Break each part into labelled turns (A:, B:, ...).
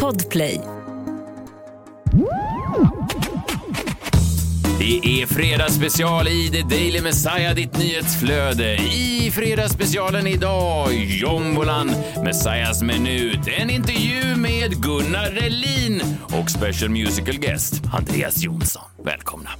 A: Podplay.
B: Det är fredagsspecial i The Daily Messiah, ditt nyhetsflöde. I fredagsspecialen idag, Jombolan, Messiahs minut, en intervju med Gunnar Relin och special musical guest Andreas Jonsson. Välkomna.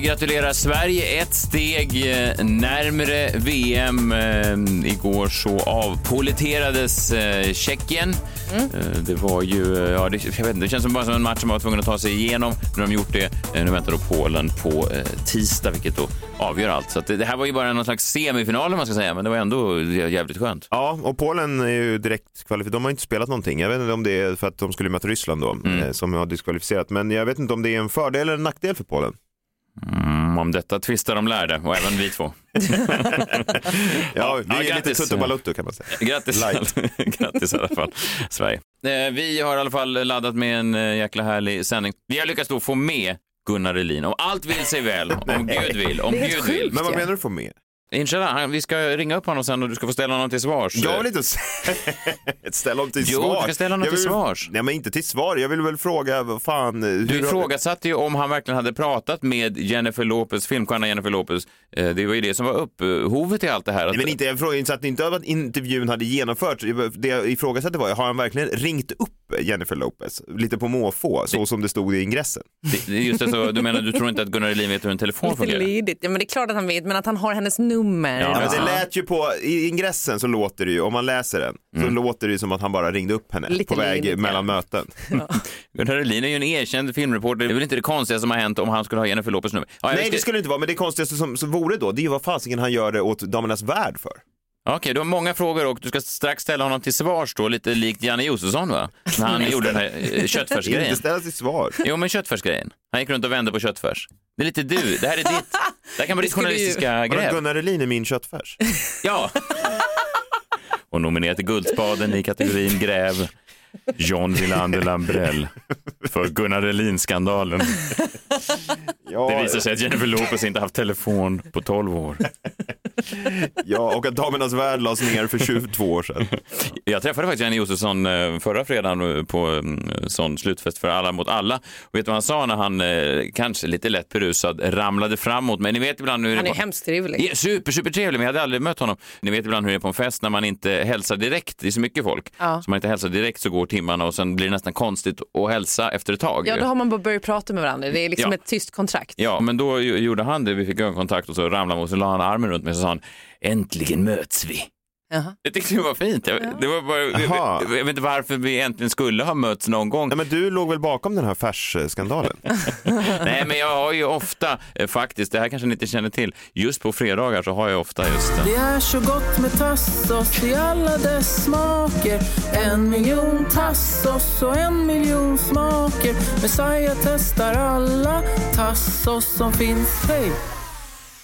B: Gratulerar Sverige ett steg eh, närmre VM. Eh, igår så avpoliterades eh, Tjeckien. Eh, det var ju, ja, det, jag vet inte, det känns som bara som en match som man var tvungen att ta sig igenom. Nu har de gjort det. Nu väntar då Polen på tisdag, vilket då avgör allt. Så att det, det här var ju bara någon slags semifinal man ska säga, men det var ändå jävligt skönt.
C: Ja, och Polen är ju direkt kvalificerade. De har inte spelat någonting. Jag vet inte om det är för att de skulle möta Ryssland då,
B: Mm.
C: som har diskvalificerat. Men jag vet inte om det är en fördel eller en nackdel för Polen.
B: Mm, om detta tvistar de lärde, och även vi två.
C: Ja, vi
B: ja,
C: är lite
B: grattis.
C: tutto balutto kan man säga.
B: Grattis, Grattis i alla fall, Sverige. Eh, Vi har i alla fall laddat med en eh, jäkla härlig sändning. Vi har lyckats då få med Gunnar Relin. Om allt vill sig väl, om Gud vill, om Gud vill.
C: Men vad
A: Ja.
C: menar du få med?
B: Inshallah, vi ska ringa upp honom sen och du ska få ställa honom till svars.
C: Jag vill inte ställa dem till
B: Jo,
C: svar.
B: du ska ställa honom
C: Jag
B: till
C: vill-
B: svars.
C: Nej, men inte till svar. Jag vill väl fråga, vad fan. Hur
B: Du ifrågasatte ju om han verkligen hade pratat med Jennifer Lopez, filmstjärnan Jennifer Lopez. Eh, Det var ju det som var upphovet till allt det här. Att-
C: Nej, men inte, jag frågade inte att intervjun hade genomförts. Det jag ifrågasatte var, har han verkligen ringt upp Jennifer Lopez? Lite på måfå, så som det stod i ingressen.
B: Det- det är Just det, så, du menar, du tror inte att Gunnar Relin vet hur en telefon
A: Lite
B: fungerar?
A: lydigt. Ja, men det är klart att han vet, men att han har hennes nummer.
B: Ja,
C: Ja, men
B: Ja.
C: det lät ju på, i ingressen så låter det ju, om man läser den, så låter det ju som att han bara ringde upp henne
A: Lite
C: på väg
A: lydigt,
C: mellan
A: ja.
C: möten.
B: Gunnar Relin är ju en erkänd filmreporter. Det är väl inte det konstiga som har hänt om han skulle ha Jennifer Lopez nummer? Ja,
C: Nej,
B: ska-
C: det skulle det inte vara, men det konstigaste som, som vore då, det är ju vad fasiken han gör det åt Damernas Värld för.
B: Okej, du har många frågor och du ska strax ställa honom till svars då, lite likt Janne Josefsson va? När han gjorde den här eh, köttfärsgrejen.
C: Inte ställa till svar.
B: Jo, men köttfärsgrejen. Han gick runt och vände på köttfärs. Det är lite du, det här är ditt. Det här kan vara ditt
A: ju-
B: journalistiska
C: Vadå,
B: grepp.
C: Gunnar Relin är min köttfärs.
B: Ja. Och nominerad till Guldspaden i kategorin Gräv. John Wilander Lambrell för Gunnar Relin-skandalen.
C: Ja,
B: Det visar sig att Jennifer Lopez inte haft telefon på 12 år.
C: Ja, och att Damernas Värld lades ner för 22 år sedan.
B: Jag träffade faktiskt Janne Josefsson eh, förra fredagen eh, på en sån slutfest för alla mot alla. Och vet du vad han sa när han, eh, kanske lite lätt berusad, ramlade framåt? Men ni vet ibland hur
A: Han
B: det
A: är
B: på...
A: hemskt trevlig.
B: Ja, super, super trevlig, men jag hade aldrig mött honom. Ni vet ibland hur det är på en fest när man inte hälsar direkt. Det är så mycket folk.
A: Ja.
B: Så man inte hälsar direkt så går timmarna och sen blir det nästan konstigt att hälsa efter ett tag.
A: Ja, då har man bara börjat prata med varandra. Det är liksom
B: Ja.
A: ett tyst kontrakt.
B: Ja, men då gjorde han det. Vi fick ögonkontakt och så ramlade han och så la han armen runt mig och så sa han äntligen möts vi.
A: Jaha.
B: Jag tyckte det var fint. Jag, det var bara, jag, jag, vet inte varför vi äntligen skulle ha mötts någon gång.
C: Nej, men du låg väl bakom den här färsskandalen?
B: Nej, men jag har ju ofta eh, faktiskt, det här kanske ni inte känner till, just på fredagar så har jag ofta just eh,
D: Det är så gott med tassos i alla dess smaker En miljon tassos och en miljon smaker Messiah testar alla tassos som finns Hej!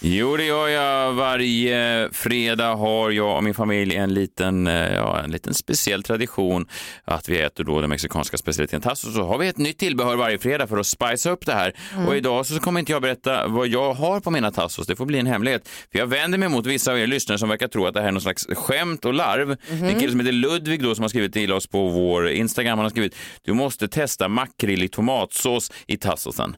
B: Jo, det gör jag. Varje fredag har jag och min familj en liten, eh, ja, en liten speciell tradition att vi äter då den mexikanska specialiteten tacos. Så har vi ett nytt tillbehör varje fredag för att spicea upp det här. Och idag så kommer inte jag berätta vad jag har på mina tacos. Det får bli en hemlighet. För jag vänder mig mot vissa av er lyssnare som verkar tro att det här är någon slags skämt och larv. Det är en kille som heter Ludvig då som har skrivit till oss på vår Instagram. Han har skrivit du måste testa makrill i tomatsås i tacosen.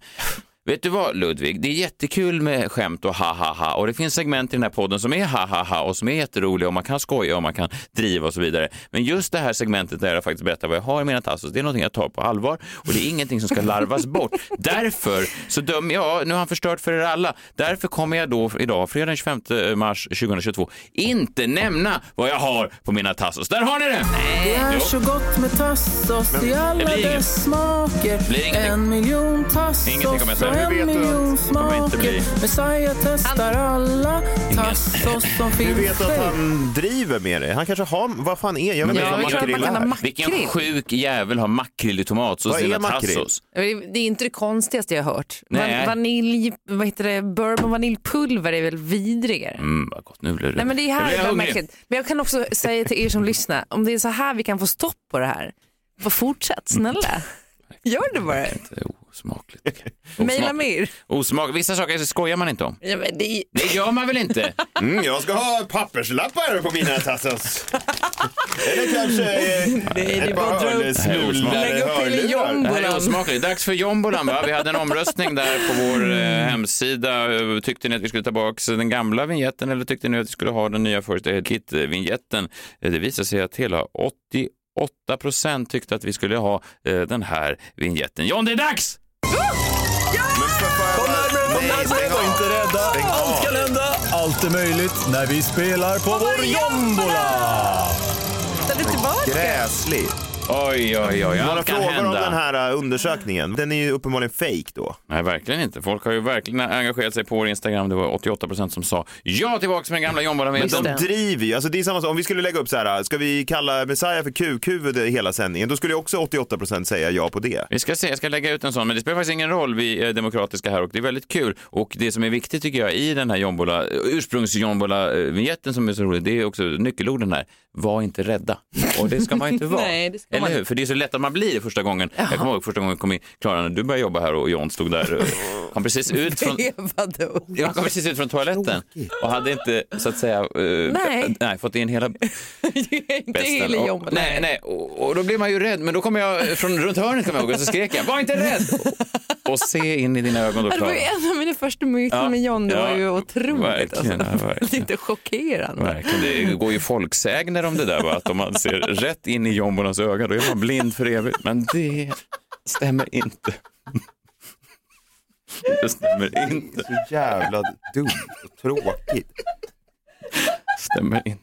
B: Vet du vad Ludvig, det är jättekul med skämt och ha-ha-ha och det finns segment i den här podden som är ha-ha-ha och som är jätteroliga och man kan skoja och man kan driva och så vidare. Men just det här segmentet där jag faktiskt berättar vad jag har i mina tassos, det är någonting jag tar på allvar och det är ingenting som ska larvas bort. Därför så dömer jag, nu har han förstört för er alla, därför kommer jag då idag, fredag den 25 mars 2022, inte nämna vad jag har på mina tassos. Där har ni det!
D: Det är
B: Jo.
D: så gott med tassos i alla dess smaker. En miljon tassos
B: Ingenting kommer jag säga.
C: Hur vet
D: en
C: du att
B: kommer inte bli?
D: smaker Messiah testar alla tassos som
C: Du
D: finns
C: vet att han driver med det. Han kanske har, vad fan är, jag vet inte
A: Ja,
C: vad
A: jag tror att
C: makrill
A: man kan ha
C: är.
A: makrill.
B: Vilken sjuk jävel har makrill i tomatsås
C: Vad
B: i
C: är
B: sina
C: makrill?
B: tassos?
A: Det är inte det konstigaste jag har hört.
B: Nej.
A: Van- Vanilj, vad heter det, bourbon vaniljpulver är väl vidrigare.
B: Mm, vad gott. Nu blir det...
A: Nej men det är här märkligt. Men jag kan också säga till er som lyssnar, om det är så här vi kan få stopp på det här, fortsätt, snälla. Gör det bara. Mejla
B: Osmak-
A: mer.
B: Osmak. Vissa saker skojar man inte om.
A: Ja, men det,
B: Det gör man väl inte?
C: Mm, jag ska ha papperslappar på mina tassos. Eller kanske eh,
A: det är
C: ett
A: bara
C: par hörlurar.
A: Lägg upp hela
B: Det här är
A: jombolan.
B: osmakligt. Dags för jombolan va? Vi hade en omröstning där på vår eh, hemsida. Eh, Tyckte ni att vi skulle ta tillbaka den gamla vignetten eller tyckte ni att vi skulle ha den nya First Aid Kit-vignetten? Eh, Det visade sig att hela 88 procent tyckte att vi skulle ha eh, den här vignetten. John, det är dags!
E: Kom närmare, kom var inte rädda. Allt kan hända, allt är möjligt när vi spelar på vår jombola.
A: Ställ dig tillbaka.
C: Gräslig.
B: Oj, oj, oj,
C: Några
B: allt kan
C: frågor om
B: hända.
C: den här uh, undersökningen. Den är ju uppenbarligen fake då.
B: Nej, verkligen inte. Folk har ju verkligen engagerat sig på vår Instagram. Det var 88 procent som sa ja tillbaka med den gamla jombolan.
A: Just
C: De driver ju, alltså det är samma sak, om vi skulle lägga upp så här, ska vi kalla Messiah för kukhuvud hela sändningen, då skulle ju också 88% säga ja på det.
B: Vi ska se, jag ska lägga ut en sån, men det spelar faktiskt ingen roll. Vi är demokratiska här och det är väldigt kul. Och det som är viktigt tycker jag i den här jombola, ursprungsjombola-vignetten som är så rolig, det är också nyckelorden här. Var inte rädda. Och det ska man inte vara.
A: Nej, det ska
B: Eller
A: man
B: hur? För det är så lätt att man blir det första gången. Jag kommer ihåg första gången jag kom in, Klara, när du började jobba här och John stod där. och Kom precis ut från... Jag kom precis ut från toaletten och hade inte så att säga eh,
A: Nej.
B: nej, fått in hela
A: hela
B: Och-
A: jombolan.
B: Nej, nej. Och, och då blir man ju rädd. Men då kommer jag från runt hörnet kommer jag ihåg och så skrek jag, var inte rädd! Och, se in i dina ögon då,
A: Det var
B: Klara.
A: ju en av mina första möten
B: Ja,
A: med John. Det
B: ja,
A: var ju otroligt.
B: verkligen,
A: alltså.
B: ja, verkligen.
A: Lite chockerande.
B: Verkligen, det går ju folksägner om det där, va? att om man ser rätt in i jombolans öga då är man blind för evigt. Men det stämmer inte. Det stämmer inte.
C: Så jävla dumt och tråkigt.
B: Stämmer inte.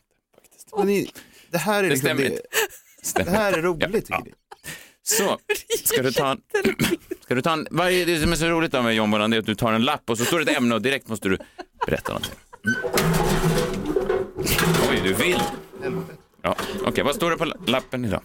C: Men ni, det här är liksom
B: stämmer
C: det,
B: inte.
C: det
B: Stämmer.
C: här är roligt tycker ni.
B: Så, ska du ta en... Ska du ta en varje, det som är så roligt då med jombolan det är att du tar en lapp och så står det ett ämne och direkt måste du berätta någonting. Oj, du vill. Ja, Okej, vad står det på lappen idag?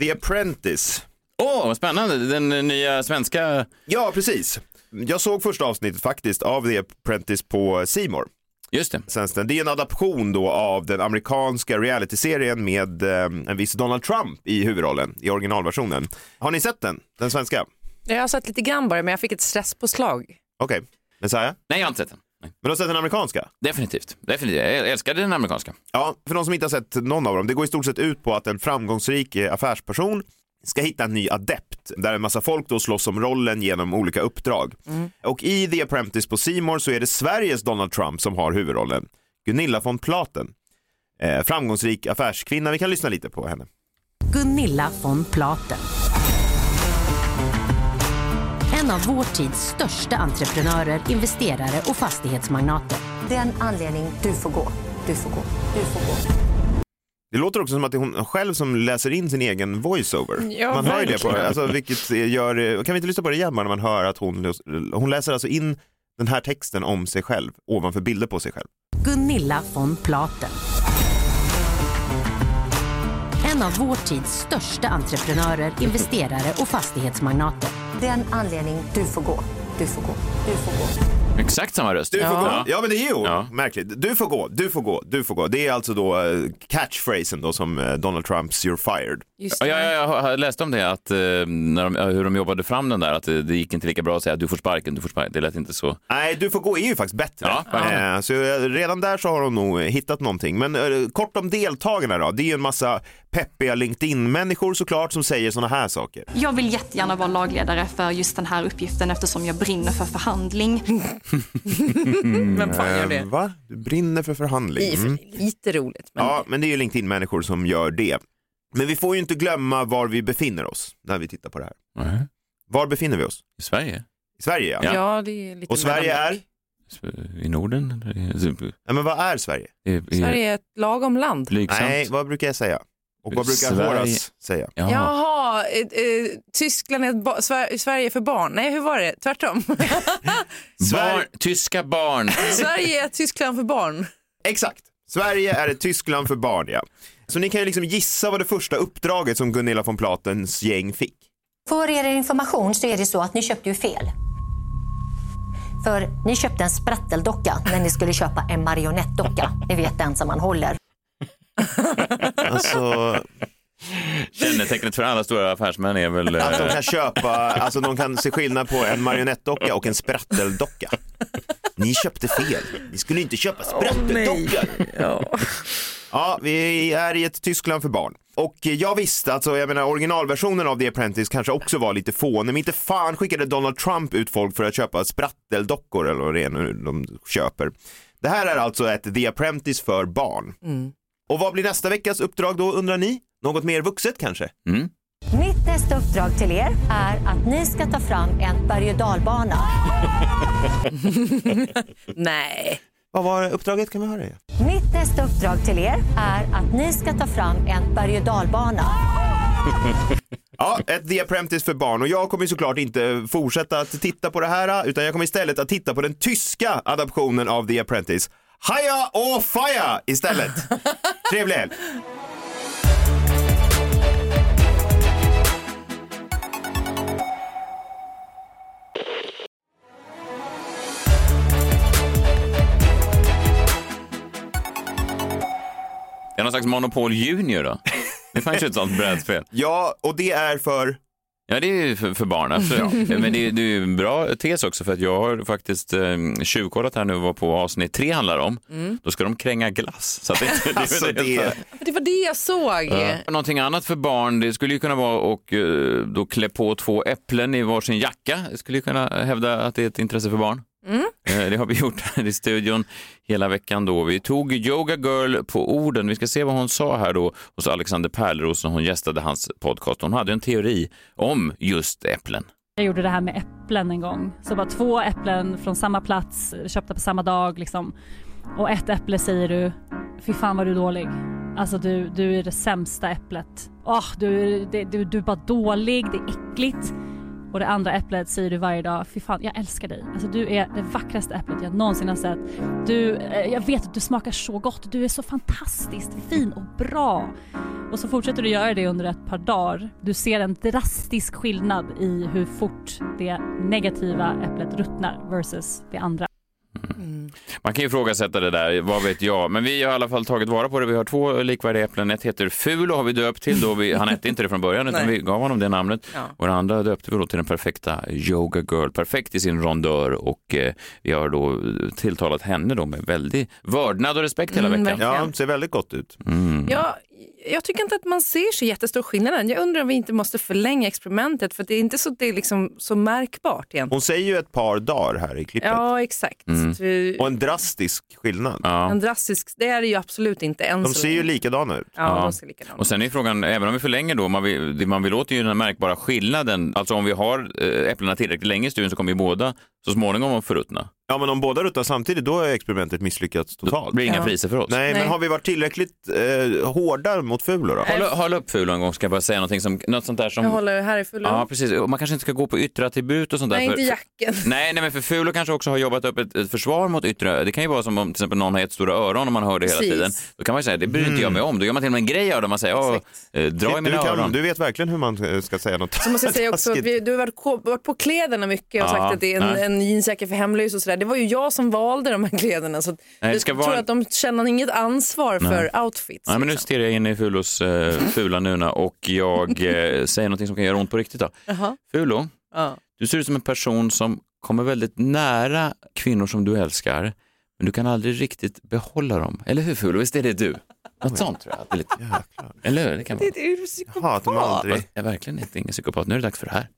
C: The Apprentice.
B: Åh, vad spännande. Den nya svenska...
C: Ja, precis. Jag såg första avsnittet faktiskt av The Apprentice på Simor.
B: Just det.
C: Den. Det är en adaption då av den amerikanska realityserien med eh, en viss Donald Trump i huvudrollen i originalversionen. Har ni sett den? Den svenska?
A: Jag har sett lite grann bara, men jag fick ett stresspåslag.
C: Okej. Messiah?
B: Nej, jag har inte sett den. Nej.
C: Men du har sett den amerikanska?
B: Definitivt. Definitivt. Jag älskade den amerikanska.
C: Ja, för de som inte har sett någon av dem, det går i stort sett ut på att en framgångsrik eh, affärsperson ska hitta en ny adept där en massa folk då slåss om rollen genom olika uppdrag. Och i The Apprentice på Simor så är det Sveriges Donald Trump som har huvudrollen. Gunilla von Platen. Eh, framgångsrik affärskvinna, vi kan lyssna lite på henne.
F: Gunilla von Platen. En av vår tids största entreprenörer, investerare och fastighetsmagnater.
G: Det är en anledning du får gå. Du får gå. Du får gå.
C: Det låter också som att det är hon själv som läser in sin egen voiceover.
A: Ja,
C: man hör ju det på alltså, vilket gör, kan vi inte lyssna på det igen bara när man hör att hon, hon läser alltså in den här texten om sig själv ovanför bilder på sig själv.
F: Gunilla von Platen. En av vår tids största entreprenörer, investerare och fastighetsmagnater.
G: Det är en anledning du får gå. Du får gå. Du får gå.
B: Exakt samma röst.
C: Du får
A: Ja.
C: gå. Ja men det är ju
B: Ja.
C: märkligt. Du får gå, du får gå, du får gå. Det är alltså då eh, catchphrasen då som eh, Donald Trumps “You're fired”.
A: Just
B: Ja,
A: det.
B: ja, jag har läst om det, att, eh, när de, hur de jobbade fram den där, att det, det gick inte lika bra att säga du får sparken, du får sparken. Det lät inte så.
C: Nej, du får gå är ju faktiskt bättre.
B: Ja,
C: så redan där så har hon nog hittat någonting. Men kort om deltagarna då. Det är ju en massa peppiga LinkedIn-människor såklart som säger sådana här saker.
H: Jag vill jättegärna vara lagledare för just den här uppgiften eftersom jag brinner för förhandling.
A: Vem fan gör det?
C: va? Du brinner för förhandling. Mm.
A: lite roligt. Men
C: Ja, men det är ju LinkedIn-människor som gör det. Men vi får ju inte glömma var vi befinner oss när vi tittar på det här.
B: Nej.
C: Var befinner vi oss?
B: I Sverige?
C: I Sverige ja.
B: Ja.
A: ja. det är lite
C: Och Sverige är?
B: I Norden?
C: Ja, men vad är Sverige?
B: i- i-
A: Sverige är ett lagom land.
B: Blygsamt?
C: Nej, vad brukar jag säga? Och vad brukar
B: Sverige-
C: Horace säga?
B: Jaha.
A: Jaha, eh, eh, Tyskland är ba- Sver- Sverige för barn. Nej, hur var det? Tvärtom.
B: Barn, tyska barn.
A: Sverige är Tyskland för barn.
C: Exakt. Sverige är ett Tyskland för barn, ja. Så ni kan ju liksom gissa vad det första uppdraget som Gunilla von Platens gäng fick.
G: För er information så är det så att ni köpte ju fel. För ni köpte en spratteldocka när ni skulle köpa en marionettdocka. Ni vet den som man håller.
C: Alltså,
B: Kännetecknet för alla stora affärsmän är väl...
C: Att de
B: eh,
C: kan köpa, alltså de kan se skillnad på en marionettdocka och en spratteldocka. Ni köpte fel, ni skulle inte köpa spratteldockor.
A: Ja.
C: Ja, vi är i ett Tyskland för barn. Och jag visste, alltså jag menar originalversionen av The Apprentice kanske också var lite fånig, men inte fan skickade Donald Trump ut folk för att köpa spratteldockor eller vad det är nu de köper. Det här är alltså ett The Apprentice för barn. Och vad blir nästa veckas uppdrag då undrar ni? Något mer vuxet kanske?
B: Mm.
G: Mitt nästa uppdrag till er är att ni ska ta fram en berg och dalbana.
A: Nej.
C: Vad var uppdraget kan vi höra? det?
G: Mitt nästa uppdrag till er är att ni ska ta fram en berg och dalbana.
C: Ja, ett The Apprentice för barn och jag kommer såklart inte fortsätta att titta på det här utan jag kommer istället att titta på den tyska adaptionen av The Apprentice. Haja och Faja istället. Trevlig helg.
B: Det är någon slags Monopol Junior då? Det fanns ju ett sånt brädspel.
C: Ja, och det är för...
B: Ja, det är ju för, för barn. Alltså, ja. Men det, är- det är ju en bra tes också för att jag har faktiskt eh, tjuvkollat här nu vad på avsnitt tre handlar om. Då ska de kränga glass. Så att det, det,
C: Alltså det...
A: Det var det jag såg.
B: Ja. Någonting annat för barn, det skulle ju kunna vara att eh, då klä på två äpplen i varsin jacka. Det skulle ju kunna hävda att det är ett intresse för barn. Eh, Det har vi gjort här i studion hela veckan då. Vi tog Yoga Girl på orden. Vi ska se vad hon sa här då hos Alexander Pärleros när hon gästade hans podcast. Hon hade en teori om just äpplen.
I: Jag gjorde det här med äpplen en gång. Så bara två äpplen från samma plats, köpta på samma dag liksom. Och ett äpple säger du, fy fan vad du är dålig. Alltså du, du är det sämsta äpplet. Åh, du, det- du, du är bara dålig, det är äckligt. Och det andra äpplet säger du varje dag, fy fan jag älskar dig. Alltså du är det vackraste äpplet jag någonsin har sett. Du, eh, jag vet att du smakar så gott, du är så fantastiskt fin och bra. Och så fortsätter du göra det under ett par dagar. Du ser en drastisk skillnad i hur fort det negativa äpplet ruttnar versus det andra. Mm.
B: Man kan ju ifrågasätta det där, vad vet jag. Men vi har i alla fall tagit vara på det. Vi har två likvärdiga äpplen. Ett heter Ful och har vi döpt till då. Vi, han hette inte det från början utan
A: Nej.
B: vi gav honom det namnet.
A: Ja.
B: Och det andra döpte vi då till den perfekta Yoga Girl. Perfekt i sin rondör och eh, vi har då tilltalat henne då med väldig vördnad och respekt hela
A: Mm,
B: veckan.
A: verkligen.
C: Ja, ser väldigt gott ut.
B: Mm.
A: Ja, jag tycker inte att man ser så jättestor skillnad. Jag undrar om vi inte måste förlänga experimentet för det är inte så, det är liksom så märkbart egentligen.
C: Hon säger ju ett par dagar här i klippet.
A: Ja, exakt.
B: Mm.
C: Och en drastisk skillnad.
B: Ja.
A: En drastisk, det är det ju absolut inte än
C: De
A: så
C: ser ju likadana ut.
A: Ja,
B: Ja.
A: de ser likadana
B: Och sen är frågan, även om vi förlänger då, man vill, det man vill åt är ju den märkbara skillnaden. Alltså om vi har eh, äpplena tillräckligt länge i studion så kommer ju båda så småningom att förruttna.
C: Ja, men om båda ruttar samtidigt då är experimentet misslyckats
B: Det
C: totalt.
B: blir inga
A: Ja.
B: priser för oss.
C: Nej,
A: Nej.
C: men har vi varit tillräckligt eh, hårda mot Fulo då?
B: Håll, håll upp ful en gång ska jag bara säga någonting som, något sånt där som...
A: Jag håller här i full
B: Ja, precis. Man kanske inte ska gå på yttre attribut och sånt där.
A: Nej,
B: för-
A: inte
B: för-
A: jacken.
B: Nej, nej, men för Fulo kanske också har jobbat upp ett, ett försvar mot yttre. Det kan ju vara som om till exempel någon har jättestora öron och man hör det hela
A: Precis.
B: tiden. Då kan man ju säga, det bryr inte jag mig om. Då gör man till och med en grej av det. Man säger, Åh, eh, dra i
C: du,
B: mina
C: kan,
B: öron.
C: du vet verkligen hur man eh, ska säga något
A: Så måste jag säga också vi, du har varit, på kläderna mycket och
B: Ja,
A: sagt att det är en,
B: nej.
A: en jeansjacka för hemlös och sådär. Det var ju jag som valde de här kläderna så
B: Nej, det
A: jag
B: ska
A: tror
B: vara-
A: att de känner inget ansvar för outfits.
B: Nej, men nu
A: liksom.
B: stirrar jag in i Fulos eh, fula nuna och jag eh, säger någonting som kan göra ont på riktigt. Då.
A: Jaha.
B: Fulo,
A: Ja.
B: du ser ut som en person som kommer väldigt nära kvinnor som du älskar, men du kan aldrig riktigt behålla dem. Eller hur Fulo? Visst är det du? Något sånt tror jag. Det är lite...
C: Jäklar.
B: Eller hur? Det kan vara.
A: Det är ju
C: Jag hatar aldrig.
B: Jag är verkligen inte ingen psykopat. Nu är det dags för det här.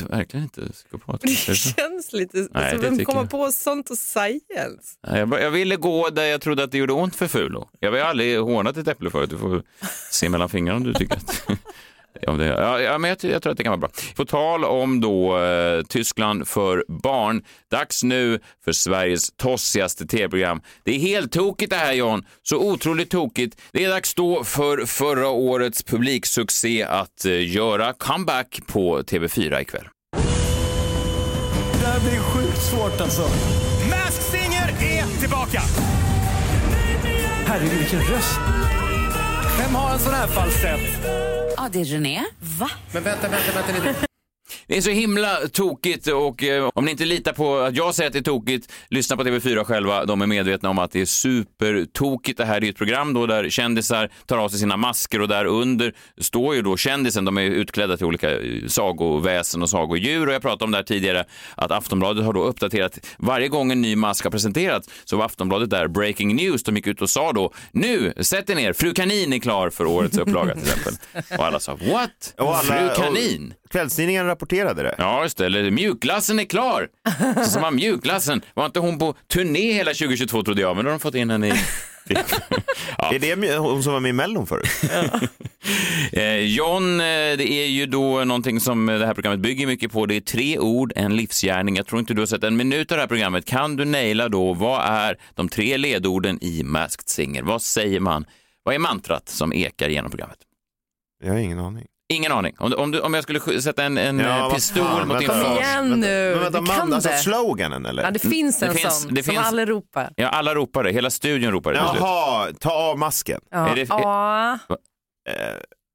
B: Minut! Verkligen inte psykopat.
A: Det känns lite
B: Nej, det
A: vem kommer
B: jag.
A: på sånt och?
B: Nej, Jag, jag ville gå där jag trodde att det gjorde ont för Fulo. Jag har aldrig hånat ett äpple förut. Du får se mellan fingrarna om du tycker att... Ja, det, ja, ja, men jag, jag tror att det kan vara bra. På tal om då eh, Tyskland för barn. Dags nu för Sveriges tossigaste tv-program. Det är helt tokigt det här John. Så otroligt tokigt. Det är dags då för förra årets publiksuccé att eh, göra comeback på TV4 ikväll.
E: Det här blir sjukt svårt alltså.
J: Mask Singer är tillbaka!
E: Herregud vilken röst.
J: Vem har en sån här falsett?
K: Ja, det är René. Va?
J: Men vänta, vänta, vänta lite.
B: Det är så himla tokigt och eh, om ni inte litar på att jag säger att det är tokigt, lyssna på TV4 själva. De är medvetna om att det är supertokigt. Det här är ett program då där kändisar tar av sig sina masker och där under står ju då kändisen. De är utklädda till olika eh, sagoväsen och sagodjur och jag pratade om det här tidigare att Aftonbladet har då uppdaterat varje gång en ny mask har presenterats så var Aftonbladet där breaking news. De gick ut och sa då nu, sätt er ner, Fru Kanin är klar för årets upplaga till exempel. Och alla sa what?
C: Alla-
B: Fru Kanin?
C: Kvällstidningen rapporterade det.
B: Ja, just det. Eller mjukglassen är klar. Så sa man mjukglassen. Var inte hon på turné hela 2022 trodde jag, men då har de fått in henne i...
C: Är det hon som var med i Mellon förut?
B: Eh, John, eh, det är ju då någonting som det här programmet bygger mycket på. Det är tre ord, en livsgärning. Jag tror inte du har sett en minut av det här programmet. Kan du naila då, vad är de tre ledorden i Masked Singer? Vad säger man? Vad är mantrat som ekar genom programmet?
C: Jag har ingen aning.
B: Ingen aning. Om, om, du, om jag skulle sk- sätta en, en
C: Ja,
B: eh, pistol
C: fan,
B: mot din fas.
A: Igen nu,
C: Men vänta,
A: du
C: man,
A: kan
C: alltså
A: det.
C: sloganen eller?
A: Ja, det finns en
B: Det finns-
A: sån
B: det
A: som
B: finns-
A: alla ropar.
B: Ja, alla ropar det. Hela studion ropar det.
C: Jaha, ta av masken.
A: Ja.
B: Är det-
A: ja.
C: Eh,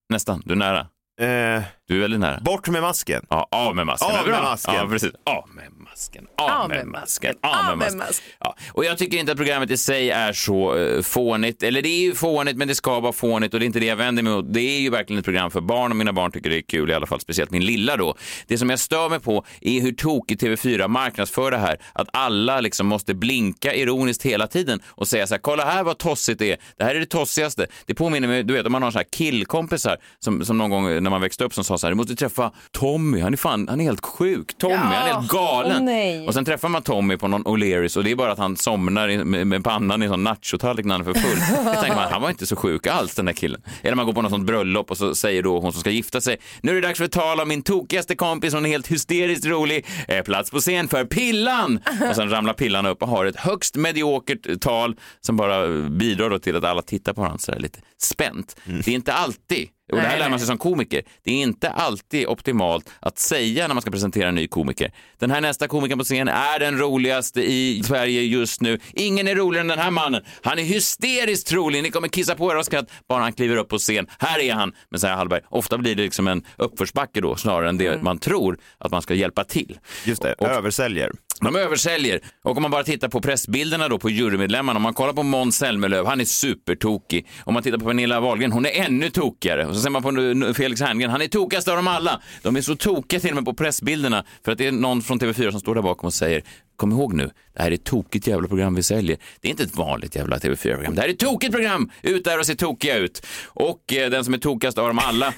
B: Nästan, du är nära.
C: eh,
B: Du är väldigt nära.
C: bort med masken.
B: Ja, av med masken.
C: Av
B: bra.
C: med masken.
B: Ja, precis. Av med masken. Av, med masken. Av med masken.
A: masken.
B: Ja. Och jag tycker inte att programmet i sig är så uh, fånigt. Eller det är ju fånigt, men det ska vara fånigt och det är inte det jag vänder mig mot. Det är ju verkligen ett program för barn och mina barn tycker det är kul i alla fall, speciellt min lilla då. Det som jag stör mig på är hur tokigt TV4 marknadsför det här. Att alla liksom måste blinka ironiskt hela tiden och säga så här, kolla här vad tossigt det är. Det här är det tossigaste. Det påminner mig, du vet, om man har så här killkompisar som, som någon gång när man växte upp som sa så här, du måste träffa Tommy, han är fan, han är helt sjuk. Tommy, han är helt galen.
A: nej.
B: och sen träffar man Tommy på någon O'Learys och det är bara att han somnar i- med, med pannan i en sån nachotallrik när han är för full. Då tänker man, han var inte så sjuk alls den där killen. Eller man går på något sånt bröllop och så säger då hon som ska gifta sig, nu är det dags för ett tal om min tokigaste kompis, hon är helt hysteriskt rolig, Eh, plats på scen för Pillan! Och sen ramlar Pillan upp och har ett högst mediokert tal som bara bidrar då till att alla tittar på honom så här lite spänt. Det är inte alltid och det här
A: Nej,
B: lär man
A: nej.
B: sig som komiker. Det är inte alltid optimalt att säga när man ska presentera en ny komiker. Den här nästa komikern på scen är den roligaste i Sverige just nu. Ingen är roligare än den här mannen. Han är hysteriskt rolig. Ni kommer kissa på er av skratt bara han kliver upp på scen. Här är han. Men säger Hallberg, ofta blir det liksom en uppförsbacke då snarare än det man tror att man ska hjälpa till.
C: Just det,
B: Och-
C: översäljer
B: de översäljer. Och om man bara tittar på pressbilderna då på jurymedlemmarna, om man kollar på Måns Zelmerlöw, han är supertokig. Om man tittar på Pernilla Wahlgren, hon är ännu tokigare. Och så ser man på Felix Herngren, han är tokigast av dem alla. De är så tokiga till och med på pressbilderna för att det är någon från TV4 som står där bakom och säger Kom ihåg nu, det här är ett tokigt jävla program vi säljer. Det är inte ett vanligt jävla TV4-program. Det här är ett tokigt program! Ut där och se tokiga ut. Och eh, den som är tokigast av dem alla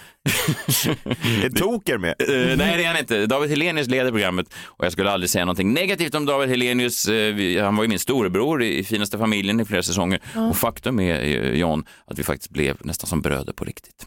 C: Är Toker med?
B: Eh, nej, det är han inte. David Helenius leder programmet och jag skulle aldrig säga någonting negativt om David Helenius. Vi- han var ju min storebror i, i Finaste familjen i flera säsonger. Och faktum är, eh, John, att vi faktiskt blev nästan som bröder på riktigt.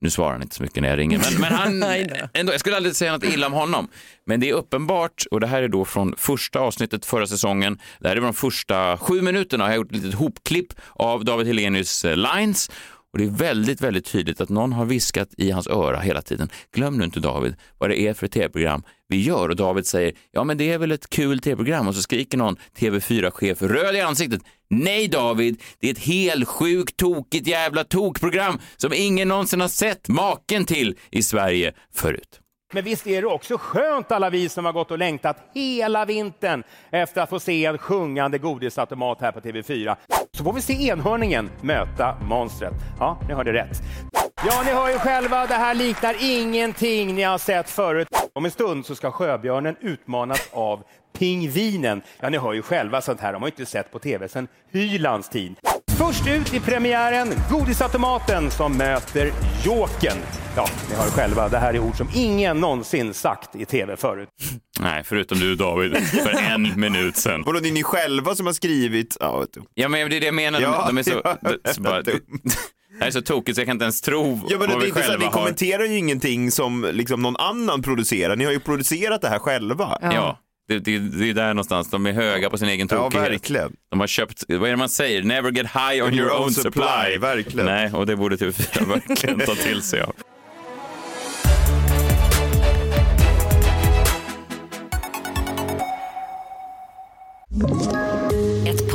B: Nu svarar han inte så mycket när jag ringer, men, men han, ändå, jag skulle aldrig säga något illa om honom. Men det är uppenbart, och det här är då från första avsnittet förra säsongen, det här är de första sju minuterna, jag har gjort ett litet hopklipp av David Helenius eh, lines. Och det är väldigt, väldigt tydligt att någon har viskat i hans öra hela tiden. Glöm nu inte David vad det är för ett tv-program vi gör. Och David säger, ja men det är väl ett kul tv-program. Och så skriker någon TV4-chef röd i ansiktet. Nej David, det är ett helt sjukt tokigt jävla tokprogram som ingen någonsin har sett maken till i Sverige förut.
J: Men visst är det också skönt alla vi som har gått och längtat hela vintern efter att få se en sjungande godisautomat här på TV4. Så får vi se enhörningen möta monstret. Ja, ni hörde rätt. Ja, ni hör ju själva, det här liknar ingenting ni har sett förut. Om en stund så ska sjöbjörnen utmanas av pingvinen. Ja, ni hör ju själva, sånt här har man ju inte sett på TV sedan Hylands tid. Först ut i premiären, godisautomaten som möter Jokern. Ja, ni hör själva, det här är ord som ingen någonsin sagt i TV förut.
B: Nej, förutom du David, för en minut sedan.
C: Vadå, det är ni själva som har skrivit? Ja, vet du.
B: Ja, men det är det jag menar.
C: Ja,
B: de är så,
C: ja,
B: det, så bara, det, det här är så tokigt så jag kan inte ens tro
C: Ja, men det
B: vad
C: är
B: vi
C: inte så här,
B: själva
C: ni
B: har.
C: kommenterar ju ingenting som liksom någon annan producerar. Ni har ju producerat det här själva.
B: Ja, det, det, det är där någonstans. De är höga på sin egen
C: Ja,
B: tokighet.
C: verkligen.
B: De har köpt, vad är det man säger? Never get high on your, own supply.
C: verkligen.
B: Nej, och det borde TV4 verkligen ta till sig av.
K: Ett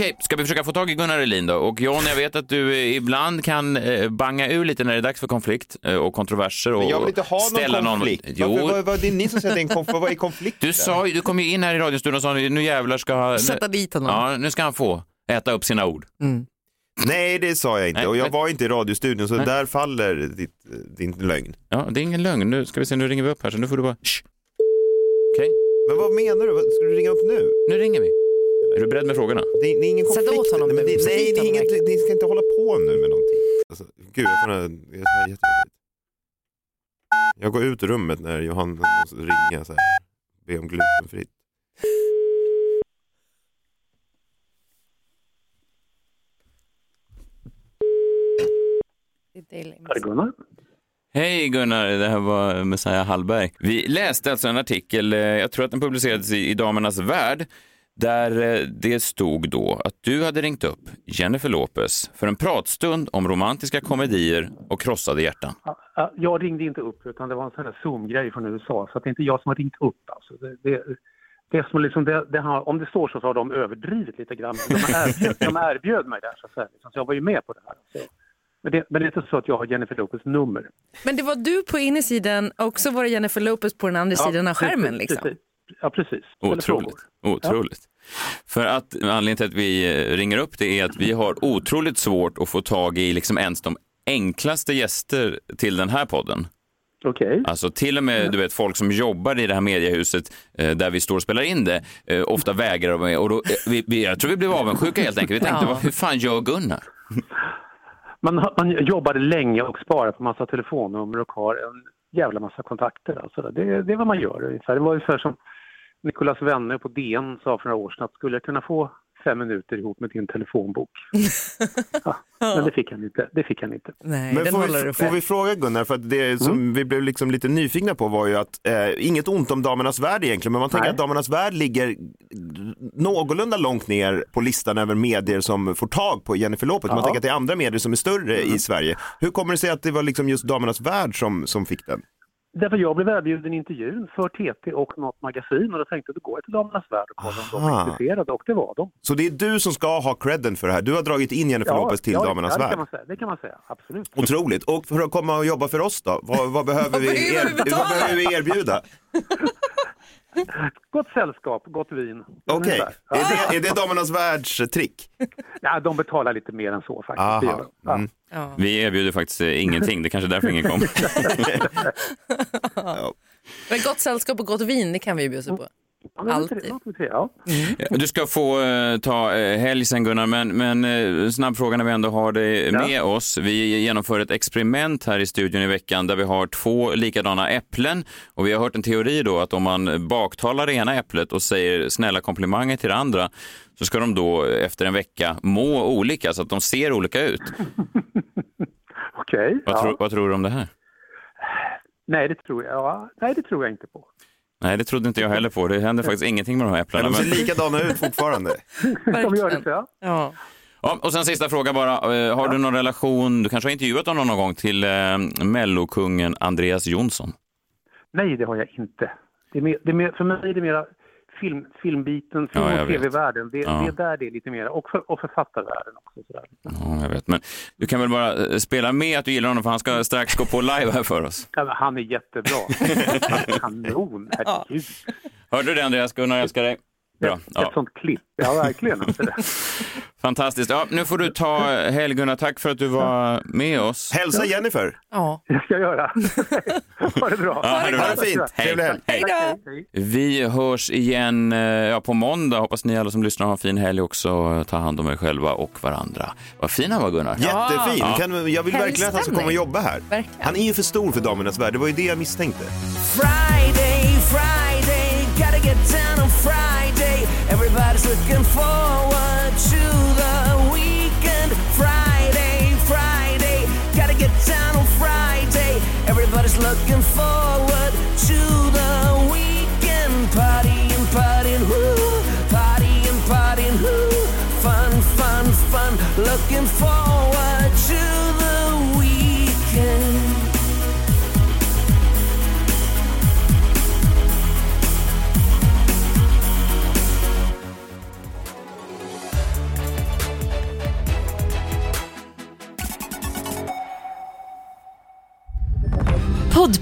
B: Okej, ska vi försöka få tag i Gunnar Elin då? Och John, jag vet att du eh, ibland kan eh, banga ur lite när det är dags för konflikt eh, och kontroverser. Och
C: Men jag vill inte ha någon
B: ställa
C: konflikt.
B: Jo,
C: Varför, vad, vad, det är ni som säger att det är en konflikt. Vad är konflikten?
B: du, sa, ju- du kom ju in här i radiostudion och sa nu jävlar ska...
A: Sätta dit honom.
B: Ja, nu ska han få äta upp sina ord.
C: Nej, det sa jag inte.
B: Nej,
C: och jag
B: men-
C: var inte i radiostudion, så
B: Nej.
C: där faller ditt, din lögn.
B: Ja, det är ingen lögn. Nu ska vi se, nu ringer vi upp här så nu får du bara... Okej,
C: Men vad menar du? Ska du ringa upp nu?
B: nu ringer vi. Är du beredd med frågorna?
C: Det är, det är ingen
A: Sätt
C: konflikt.
A: åt honom
C: nej, men det,
A: Sätt
C: nej, det är inget, ni ska inte hålla på nu med någonting. Alltså, gud, jag får här, det är jättejobbigt. Jag går ut ur rummet när Johanna måste ringa så här, be om glutenfritt.
L: Gunnar?
B: Hej Gunnar, det här var Messiah Hallberg. Vi läste alltså en artikel, eh, jag tror att den publicerades i, i Damernas Värld, där eh, det stod då att du hade ringt upp Jennifer Lopez för en pratstund om romantiska komedier och krossade hjärtan.
L: Ja, Jag ringde inte upp utan det var en sån här Zoom-grej från USA så att det är inte jag som har ringt upp. Alltså. Det, det, det som liksom, det, det har, om det står så, så har de överdrivit lite grann. De erbjöd, de erbjöd mig det, så, att säga, liksom. så jag var ju med på det här. Så. Men, det, men det är inte så att jag har Jennifer Lopez nummer.
A: Men det var du på insidan och så var det Jennifer Lopez på den andra sidan av skärmen.
L: precis,
A: Liksom.
L: precis. Ja, precis.
B: Otroligt. Otroligt. För att anledningen till att vi eh, ringer upp det är att vi har otroligt svårt att få tag i liksom ens de enklaste gäster till den här podden.
L: Okej.
B: Alltså till och med du vet, folk som jobbar i det här mediehuset eh, där vi står och spelar in det, eh, ofta vägrar de med. Och då, eh, vi, vi, jag tror vi blev avundsjuka helt enkelt. Vi tänkte,
A: Ja.
B: vad, hur fan gör Gunnar?
L: Man, man jobbade länge och sparade på massa telefonnummer och har en jävla massa kontakter. Alltså. Det, det är vad man gör ungefär. Det var ungefär som Nicolas Wenner på DN sa för några år sedan att skulle jag kunna få fem minuter ihop med din telefonbok? Ja, men det fick han inte. Det fick han inte.
A: Nej,
C: Men får vi, får vi fråga Gunnar, för att det som vi blev liksom lite nyfikna på var ju att, eh, inget ont om Damernas Värld egentligen, men man tänker
L: Nej.
C: att Damernas Värld ligger någorlunda långt ner på listan över medier som får tag på Jennifer Lopez. Man
L: Ja.
C: tänker att det är andra medier som är större i Sverige. Hur kommer det sig att det var liksom just Damernas Värld som, som fick den?
L: Därför jag blev erbjuden intervjun för TT och något magasin och då tänkte jag då går jag till Damernas Värld och kollar om de är intresserade och det var de.
C: Så det är du som ska ha credden för det här. Du har dragit in Jennifer Lopez till
L: ja,
C: Damernas
L: ja, det
C: Värld.
L: kan man säga. Det kan man säga, absolut.
C: Otroligt. Och för att komma och jobba för oss då? Vad, vad, behöver, vi
A: behöver vi
C: er, vad behöver vi erbjuda?
L: Gott sällskap, gott vin.
C: Okej.
L: Ja.
C: är, det, är det Damernas Världs trick?
L: Ja, de betalar lite mer än så faktiskt. Ja.
C: Mm.
A: Ja.
B: Vi erbjuder faktiskt eh, ingenting, det är kanske är därför ingen kom.
A: Men gott sällskap och gott vin, det kan vi ju bjuda på.
L: Ja,
A: Alltid.
L: tre, Ja.
B: Du ska få eh, ta eh, helg sen Gunnar, men, men eh, snabbfrågan när vi ändå har dig
L: Ja.
B: med oss. Vi genomför ett experiment här i studion i veckan där vi har två likadana äpplen och vi har hört en teori då att om man baktalar det ena äpplet och säger snälla komplimanger till det andra så ska de då efter en vecka må olika så att de ser olika ut.
L: Okej.
B: Vad,
L: ja.
B: tror- vad tror du om det här?
L: Nej, det tror jag. Ja. Nej, det tror jag inte på.
B: Nej, det trodde inte jag heller på. Det händer faktiskt ingenting med de här
C: Men
B: äpplena.
C: de ser
B: Men...
C: likadana ut fortfarande.
L: De gör det ja.
A: Ja.
B: Ja, och sen sista fråga bara. Eh, Har du någon relation, du kanske har intervjuat honom någon gång, till eh, mellokungen Andreas Jonsson?
L: Nej, det har jag inte. Det är mer, det är mer, för mig är det mera film, filmbiten, film
B: Ja,
L: och tv-världen. Det,
B: Ja.
L: det är där det är lite mer. Och, för, och författarvärlden också. Sådär.
B: Ja, jag vet. Men du kan väl bara eh, spela med att du gillar honom för han ska strax gå på live här för oss.
L: Ja, han är jättebra. Kanon, herregud.
B: Hörde du det Andreas? Gunnar älskar dig. Bra.
L: Ett
B: Ja,
L: sånt klipp. Ja, verkligen.
B: Fantastiskt. Ja, nu får du ta helg. Tack för att du var med oss.
C: Hälsa Jennifer.
A: Ja.
L: Det ska jag göra. ha det bra.
B: Ja, ha det bra.
C: Ha det fint.
B: Hej.
C: Helg.
A: Hej då!
L: Hej.
B: Vi hörs igen eh, ja, på måndag. Hoppas ni alla som lyssnar har en fin helg också. Ta hand om er själva och varandra. Vad fin han var Gunnar.
C: Jättefin.
B: Ja.
C: Kan, jag vill verkligen att han ska komma och jobba här.
A: Verkligen.
C: Han är ju för stor för Damernas Värld. Det var ju det jag misstänkte.
D: Friday, Friday, gotta get down on Friday. Everybody's looking forward to
M: Looking forward to the weekend. Partying, partying, woo. Partying,